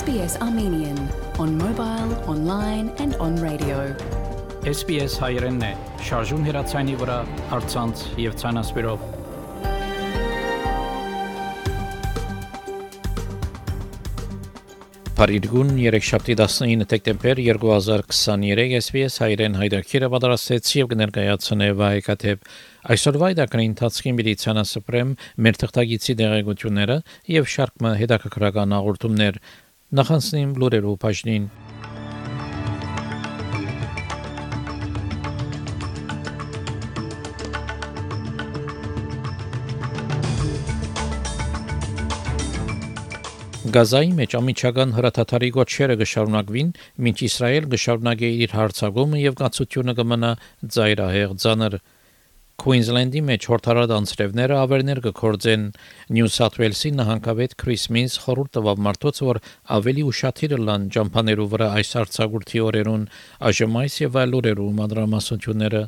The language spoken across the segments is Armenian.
SBS Armenian on mobile, online and on radio. SBS հայերենն է, շարժուն հեռացանի վրա, հարցանց եւ ցանասպիրով։ Փարիգուն 3-7-19 դեկտեմբեր 2023 SBS հայերեն հայրաքիրը պատրաստեց եւ կներկայացնե վայեկաթեփ այսօրվա իդականի ընթացքին մի ցանասպրեմ մեր թղթագիտի դերակցությունները եւ շարքը հետաքրքրական հաղորդումներ նախանցնիմ լուրերով բաժնին Գազայի մեջ ամիջական հրաթաթարի գոչերը կշարունակվին, մինչ Իսրայել կշարունակի իր հարցակումը եւ գացությունը կմնա ծայրահեղ ցաներ։ Queensland-ի մեջ հորթարած անձրևները ավերներ կկործեն New South Wales-ի նահանգավետ Chris Minns խորհուրդ տվավ մարդոց, որ ավելի ուշադիր լան ճամփաներու վրա այս հարցակուրթի օրերուն այժմ այս եւ այլ օրերու մանրամասնությունները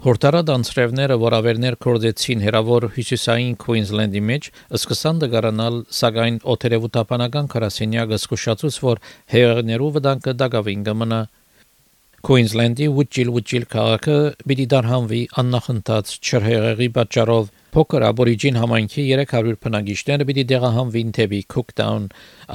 Հորտարատ անցրևները, որ ավերներ կորձեցին հերավոր հյուսիսային Քուինզլենդի մեջ, սկսան դգարանալ, սակայն օթերևութապանական քարասենյակը զսկուշացուց, որ հեղեղներու վտանգը դակավին կմնա։ Քուինզլենդի Ուիչիլ Ուիչիլ քաղաքը պիտի դարհանվի աննախընթաց չհեղեղի պատճառով Փոքր աբորիջին համայնքի 300 բնակիչները պիտի դեղահանվին թեպի Cooktown։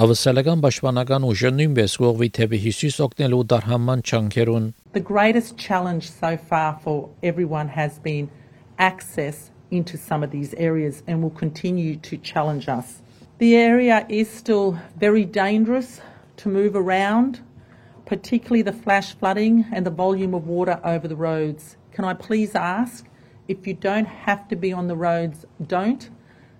Ավսալական պաշտպանական ուժը նույնպես գողվի թեպի հյուսիս օգնելու դարհանման չանքերուն։ The greatest challenge so far for everyone has been access into some of these areas and will continue to challenge us. The area is still very dangerous to move around, particularly the flash flooding and the volume of water over the roads. Can I please ask if you don't have to be on the roads, don't.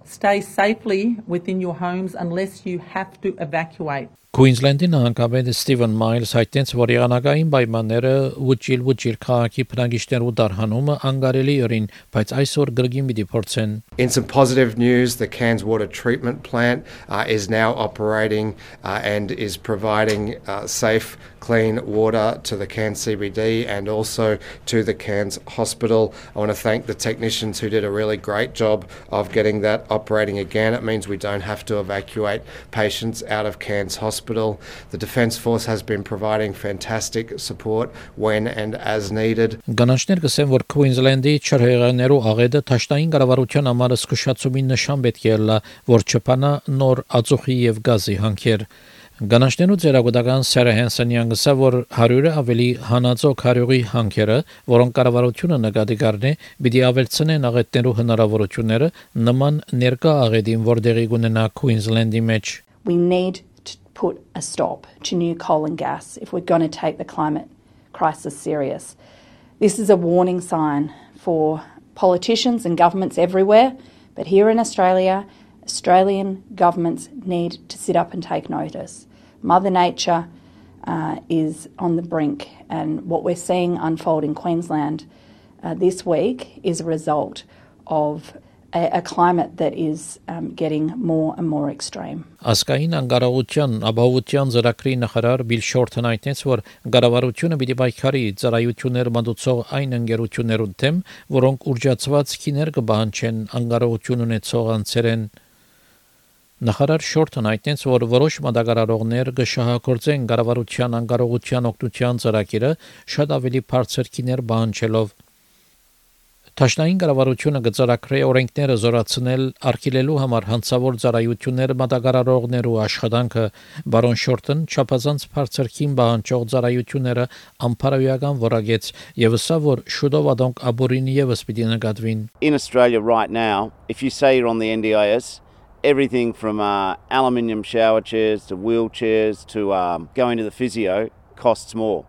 Stay safely within your homes unless you have to evacuate. Քուինզլենդի նահանգապետ Ստիվեն Մայլս հայտնեց, որ եղանակային պայմանները ուջիլ ուջիլ քաղաքի բնակիչներու դարհանումը անկարելի ըրին, բայց այսօր գրգին պիտի փորձեն։ In some positive news, the Cairns Water Treatment Plant uh, is now operating uh, and is providing uh, safe, clean water to the Cairns CBD and also to the Cairns Hospital. I want to thank the technicians who did a really great job of getting that operating again. It means we don't have to evacuate patients out of Cairns Hospital hospital. The Defence Force has been providing fantastic support when and as needed. Գանաշներ կսեն, որ Queensland-ի չրհեղաներու աղեդը ճաշտային կառավարության համար սկսուշացումի նշան պետք է լա, որ չփանա նոր ածուխի եւ գազի հանքեր։ Գանաշներու ծերագուտական Սերա Հենսենյան գսա որ 100-ը ավելի հանածո քարյուղի հանքերը, որոնք կառավարությունը նկատի կառնի, պիտի ավելցնեն աղետներու հնարավորությունները նման ներկա աղետին, որ դեղի կունենա Queensland-ի մեջ։ We need put a stop to new coal and gas if we're going to take the climate crisis serious. This is a warning sign for politicians and governments everywhere, but here in Australia, Australian governments need to sit up and take notice. Mother Nature uh, is on the brink, and what we're seeing unfold in Queensland uh, this week is a result of a, climate that is um, getting more and more extreme. Ասկային անկարողության ապահովության ծրագրի նախարար Բիլ Շորթն այդտենց որ գարավարությունը պիտի պայքարի ծառայություններ մատուցող այն ընկերություններուն դեմ, որոնք ուրջացված քիներ կբանչեն անկարողություն ունեցող անձերեն Նախարար Շորթն այդտենց որ որոշ մատակարարողներ կշահագործեն գարավարության անկարողության օգնության ծրագիրը շատ ավելի բարձր քիներ բանջելով Տաշնային կառավարությունը գծարակրե օրենքները զորացնել արկելելու համար հանցավոր ծառայություններ մատակարարողներու աշխատանքը բարոն Շորտон չափազանց բարձրքին բանջող ծառայությունները ամփարայական որագեց եւ սա որ շուտով ադոնք աբորինի եւս պիտի նկատվին In Australia right now if you say you're on the NDIS everything from uh, aluminium shower chairs to wheelchairs to um, going to the physio costs more.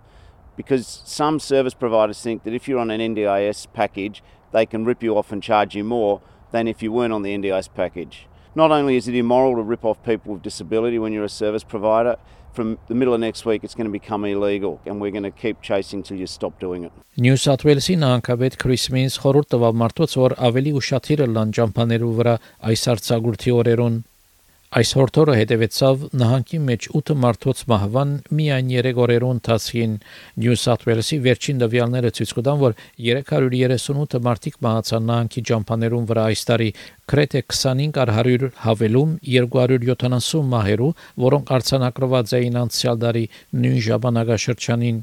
Because some service providers think that if you're on an NDIS package they can rip you off and charge you more than if you weren't on the NDIS package. Not only is it immoral to rip off people with disability when you're a service provider, from the middle of next week it's going to become illegal and we're going to keep chasing till you stop doing it. New South Wales-ի նահանգապետ Քրիս Մինս խորհուրդ տվավ մարդոց, որ ավելի ուշադիր լան ճամփաներու վրա այս արցագուրտի օրերուն Այս հորթորը հետևեցավ նահանգի մեջ 8 մարդոց մահվան միայն 3 օրերու ընթացքին Նյու Սաթ Ուելսի վերջին դվյալները ցույց կտան, որ 338 մարդիկ մահացան նահանգի ճամփաներուն վրա այս տարի, գրեթե 25 առ 100 հավելում 270 մահերու, որոնք արցանակրված էին անցյալ տարի նույն ժամանակաշրջանին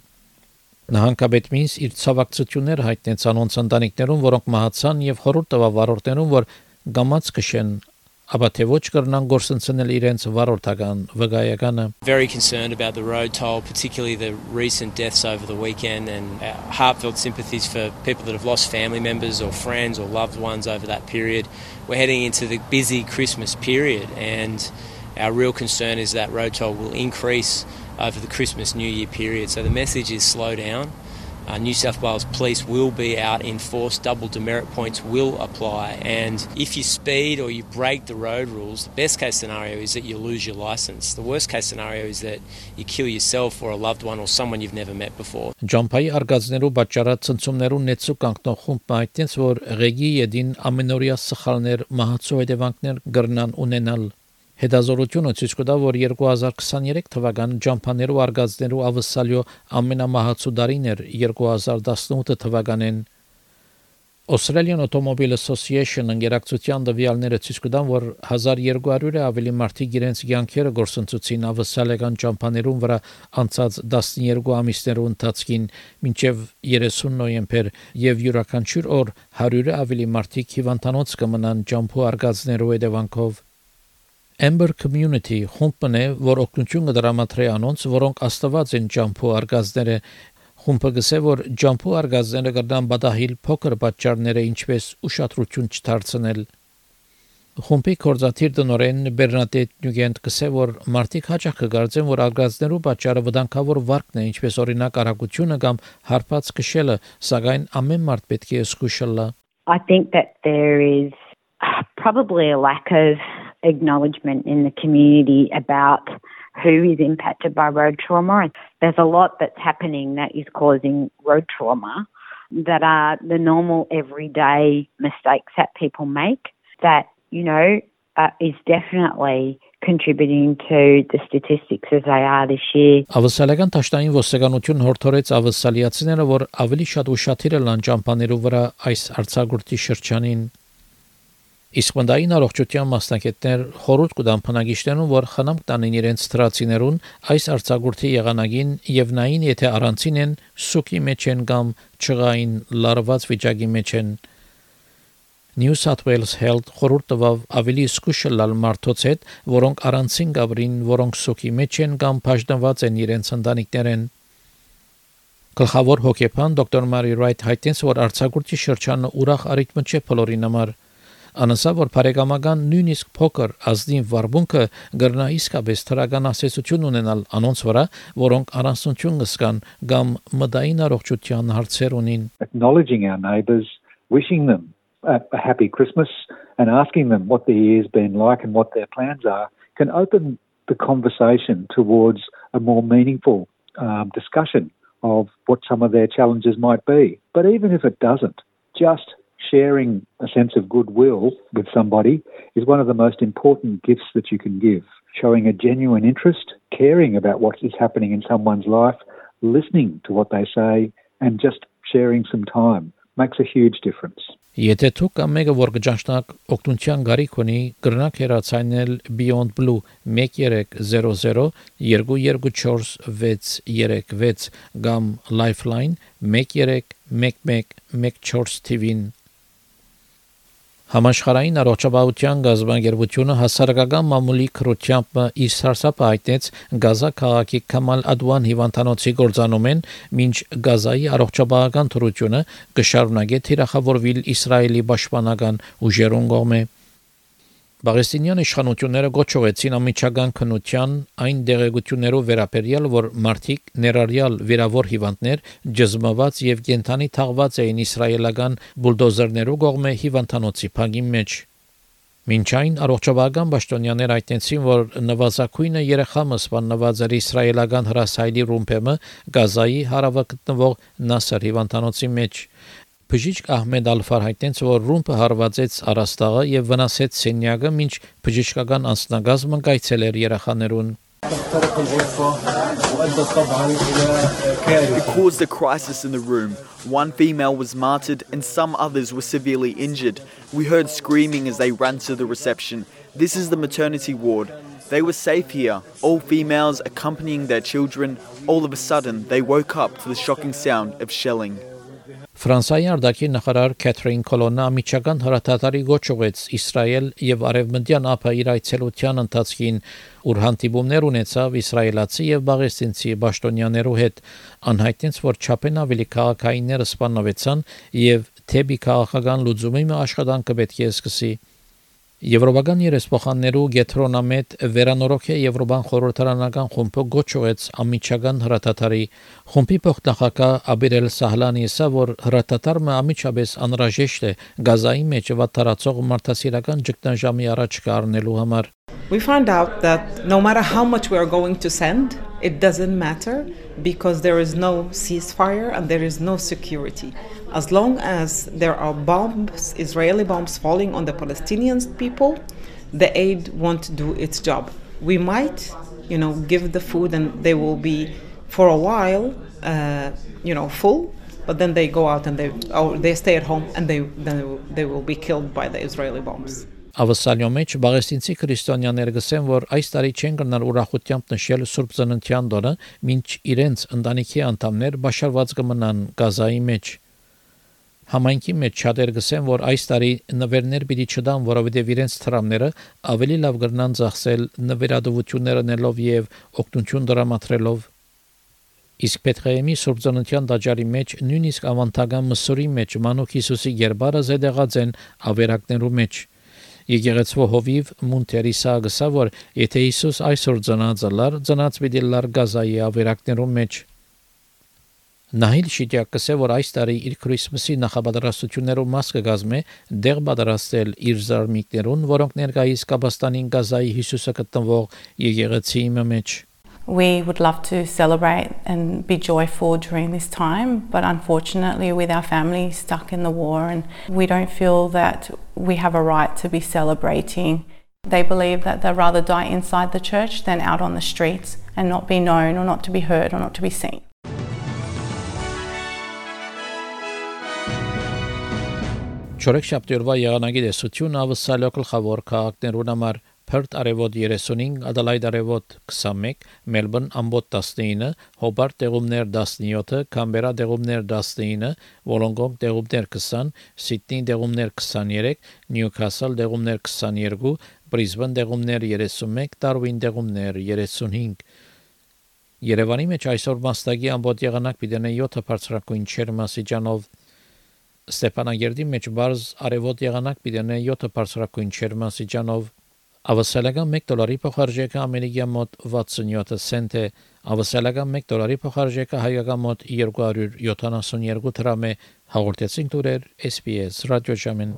Նահանգապետ Մինս իր ցավակցություններ հայտնեց անոնց ընտանիքներուն, որոնք մահացան եւ խորհուրդ տվավ վարորդներուն, որ գամած կշեն Very concerned about the road toll, particularly the recent deaths over the weekend, and uh, heartfelt sympathies for people that have lost family members or friends or loved ones over that period. We're heading into the busy Christmas period, and our real concern is that road toll will increase over the Christmas New Year period. So the message is slow down. Uh, New South Wales Police will be out in force, double demerit points will apply. And if you speed or you break the road rules, the best case scenario is that you lose your licence. The worst case scenario is that you kill yourself or a loved one or someone you've never met before. Ջամփայի արգածներու պատճառած ցնցումներու նեցու կանգնող խումբ այդտենց որ ղեգի յեդին ամենօրյա սխալներ մահացու հետևանքներ գրնան ունենալ Հետազորությունը ցույց կտա, որ 2023 թվականը ջամփաներու արգածներու ավսալյո ամենամահացու դարին էր 2018 թվականին։ Australian Automobile Association ընկերակցության դվյալները ցույց կտան, որ 1200-ը ավելի մարդիկ իրենց ցանկերը գործընծուցին ավսալական ջամփաներուն վրա անցած 12 ամիսներու ընթացքին մինչև 30 նոյեմբեր եւ յուրաքանչյուր օր 100-ը ավելի մարդիկ հիվանդանոց կմնան ջամփու արգածներու հետևանքով Amber Community խումբն է, որ օգնություն կդրամատրի անոնց, որոնք աստված են ջամփու արգազները Խումբը գսե որ ջամփու արգազները կդան բադահիլ փոքր պատճառները ինչպես ուշադրություն չդարձնել Խումբի կորզաթիր դնորեն Բերնադետ Նյուգենտ գսե որ մարտիկ հաճախ կգարձեն որ արգազներու պատճառը վտանգավոր վարկն է ինչպես օրինակ արագությունը կամ հարբած քշելը սակայն ամեն մարդ պետք է զգուշալա I think that there is probably a lack of acknowledgement in the community about who is impacted by road trauma. There's a lot that's happening that is causing road trauma that are the normal everyday mistakes that people make that, you know, uh, is definitely contributing to the statistics as they are this year. Ավսալական ճաշտային ոստիկանություն հորդորեց ավսալիացիները, որ ավելի շատ ուշադիր լան ճամփաներու վրա այս արցագուրտի շրջանին Իսկ մնդային առողջության մասնակիցներ խորհուրդ կտան բնակիչներուն, որ խնամք տանեն իրենց ստրացիներուն այս արցագուրտի եղանակին եւ նային եթե առանցին են սուկի մեջ են կամ չղային լարված վիճակի մեջ են New South Wales Health խորհուրդ տվավ ավելի սկուշլալ մարդոց հետ, որոնք առանցին գաբրին, որոնք սուկի մեջ են կամ բաժնված են իրենց ընտանիքներեն Գլխավոր հոգեբան դոկտոր Մարի Ռայթ հայտնեց, որ արցագուրտի շրջանը ուրախ առիթ չէ բոլորին համար անասա որ բարեկամական նույնիսկ փոքր ազնիվ վարբունքը գրնա իսկապես թրական ասեցություն ունենալ անոնց վրա, որոնք առանցություն կսկան կամ մտային առողջության հարցեր ունին acknowledging our neighbors wishing them a, a happy christmas and asking them what the year's been like and what their plans are can open the conversation towards a more meaningful um, discussion of what some of their challenges might be. But even if it doesn't, just sharing a sense of goodwill with somebody is one of the most important gifts that you can give. Showing a genuine interest, caring about what is happening in someone's life, listening to what they say, and just sharing some time makes a huge difference. Եթե դուք կամ մեկը որ գճանշնակ օգնության գարիք ունի, կրնակ հեռացանել Beyond Blue 1300 224 կամ Lifeline 131114 TV-ին Համաշխարհային առողջապահության գազբանգերությունը հասարակական մամուլի քրոջությամբ իր սարսափը հայտնեց Գազա քաղաքի Կամալ Ադուան հիվանդանոցի գործանումեն, մինչ Գազայի առողջապահական թրությունը կշարունակե թիրախավորվել Իսրայելի պաշտպանական ուժերուն կողմէ։ Բաղեստինյան իշխանությունները գոչողեցին ամիջական քնության այն դեղեցություններով վերապերյալ, որ մարտիկ ներառյալ վիրավոր հիվանդներ ջզմված եւ կենթանի թաղված էին իսրայելական բուլդոզերներով կողմէ հիվանդանոցի փագի մեջ։ Մինչ այն առողջապահական պաշտոնյաներ այդտենցին, որ նվազագույնը երեխամը սպանված էր իսրայելական հրասայլի ռումբեմը Գազայի հարավը գտնվող Նասր հիվանդանոցի մեջ Բժիշկ Ահմեդ Ալ-Ֆարհայտենց որ ռումբը հարվածեց արաստաղը եւ վնասեց սենյակը, ինչ բժշկական անձնագազմը կայցել էր երախաներուն It caused a crisis in the room. One female was martyred and some others were severely injured. We heard screaming as they ran to the reception. This is the maternity ward. They were safe here, all females accompanying their children. All of a sudden, they woke up to the shocking sound of shelling. Ֆրանսիայի արտաքին նախարար Քեթրին Կոլոնը ամիջական հրաթաթարի գոչ ուղեց Իսրայել եւ Արևմտյան ափը իր այցելության ընթացքին, ուր հանդիպումներ ունեցավ իսրայելացի եւ բաղեստինցի պաշտոնյաներու հետ, անհայտեց, որ չափեն ավելի քաղաքայինները սպանավեցան եւ թեբի քաղաքական լուծումի աշխատանքը պետք է սկսի։ Եվրոպական երեսփոխաններու Գետրոնամետ վերանորոգե Եվրոպան խորհրդարանական խումբը գոչուեց ամիջական հրատատարի խումբի փոխնախագահ Աբիրել Սահլանի ասա որ հրատատարը ամիջապես անհրաժեշտ է գազայի մեջ վատարածող մարդասիրական ճգնաժամի առաջ կառնելու համար We found out that no matter how much we are going to send, it doesn't matter because there is no ceasefire and there is no security. As long as there are bombs, Israeli bombs falling on the Palestinian people, the aid won't do its job. We might, you know, give the food and they will be for a while, uh, you know, full, but then they go out and they or they stay at home and they then they will be killed by the Israeli bombs. Ավսալյո մեջ բաղեստինցի քրիստոնյաներ գսեն, որ այս տարի չեն գնալ ուրախությամբ նշել Սուրբ Ծննդյան օրը, ինչ իրենց ընտանիքի անդամներ բաշարված կմնան Գազայի մեջ։ Համայնքի մեջ շատեր գսեն, որ այս տարի նվերներ պիտի չդան, որովհետև իրենց թրամները ավելի լավ կգնան ծախսել նվերադվությունները նելով եւ օգնություն դրամատրելով Իսկ Պետրեյմի Սուրբ Ծննդյան դաջարի մեջ նույնիսկ ավանդական մսուրի մեջ Մանուկ Հիսուսի երբարը զեդեղած են ավերակներու մեջ Եկեղեցու հովիվ Մունտերիսա գսա որ եթե Հիսուս այսօր ծնած լար ծնած պիտի լար գազայի ավերակներում մեջ Նահիլ Շիտյակը որ այս տարի իր Քրիսմասի նախապատրաստություններով մաս կգազմե դեղ պատրաստել իր զարմիկներուն, որոնք ներկայիս Կաբաստանին Գազայի Հիսուսը գտնվող եկեղեցի մեջ We would love to celebrate and be joyful during this time, but unfortunately, with our family stuck in the war, and we don't feel that we have a right to be celebrating. They believe that they'd rather die inside the church than out on the streets and not be known or not to be heard or not to be seen. Չորեքշաբթի օրվա եղանակի դեսություն ավսալյո գլխավոր քաղաքներուն համար Perth արևոտ 35, Adelaide արևոտ 21, Melbourne ամբոտ 19, Hobart տեղումներ 17, Canberra տեղումներ 19, Wollongong տեղումներ 20, Sydney տեղումներ 23, Newcastle տեղումներ 22, Brisbane տեղումներ 31, Darwin տեղումներ 35 Երևանի մեջ այսօր մաստագի ամբողջ եղանակ պիտենե 7 բարձրակույն չերմասիջանով Ստեփանագերդի մեջ բարձ արևոտ եղանակ պիտենե 7 բարձրակույն չերմասիջանով Ավասալական 1 դոլարի փոխարժեքը ամերիկյան մոտ 67 سنت է, ավասալական 1 դոլարի փոխարժեքը հայկական մոտ 272 դրամ է, հաղորդեցին դուրեր SPS ռադիոժամին